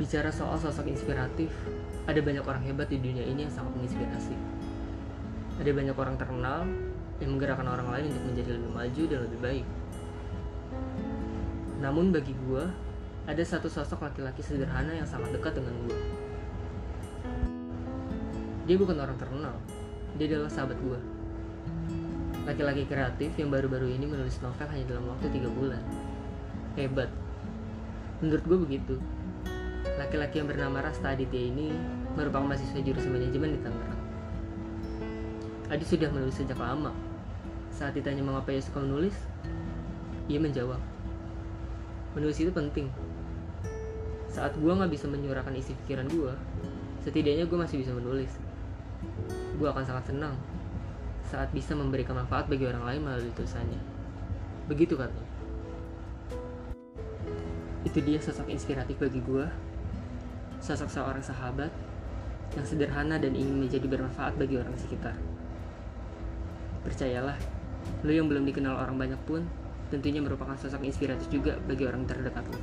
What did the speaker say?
Bicara soal sosok inspiratif, ada banyak orang hebat di dunia ini yang sangat menginspirasi. Ada banyak orang terkenal yang menggerakkan orang lain untuk menjadi lebih maju dan lebih baik. Namun bagi gue, ada satu sosok laki-laki sederhana yang sangat dekat dengan gue. Dia bukan orang terkenal, dia adalah sahabat gue. Laki-laki kreatif yang baru-baru ini menulis novel hanya dalam waktu tiga bulan. Hebat. Menurut gue begitu. Laki-laki yang bernama Rasta Aditya ini merupakan mahasiswa jurusan manajemen di Tangerang. Adi sudah menulis sejak lama. Saat ditanya mengapa ia suka menulis, ia menjawab, menulis itu penting. Saat gue nggak bisa menyuarakan isi pikiran gue, setidaknya gue masih bisa menulis. Gue akan sangat senang saat bisa memberikan manfaat bagi orang lain melalui tulisannya. Begitu katanya. Itu dia sosok inspiratif bagi gue. Sosok seorang sahabat yang sederhana dan ingin menjadi bermanfaat bagi orang sekitar. Percayalah, lo yang belum dikenal orang banyak pun tentunya merupakan sosok inspiratif juga bagi orang terdekat lo.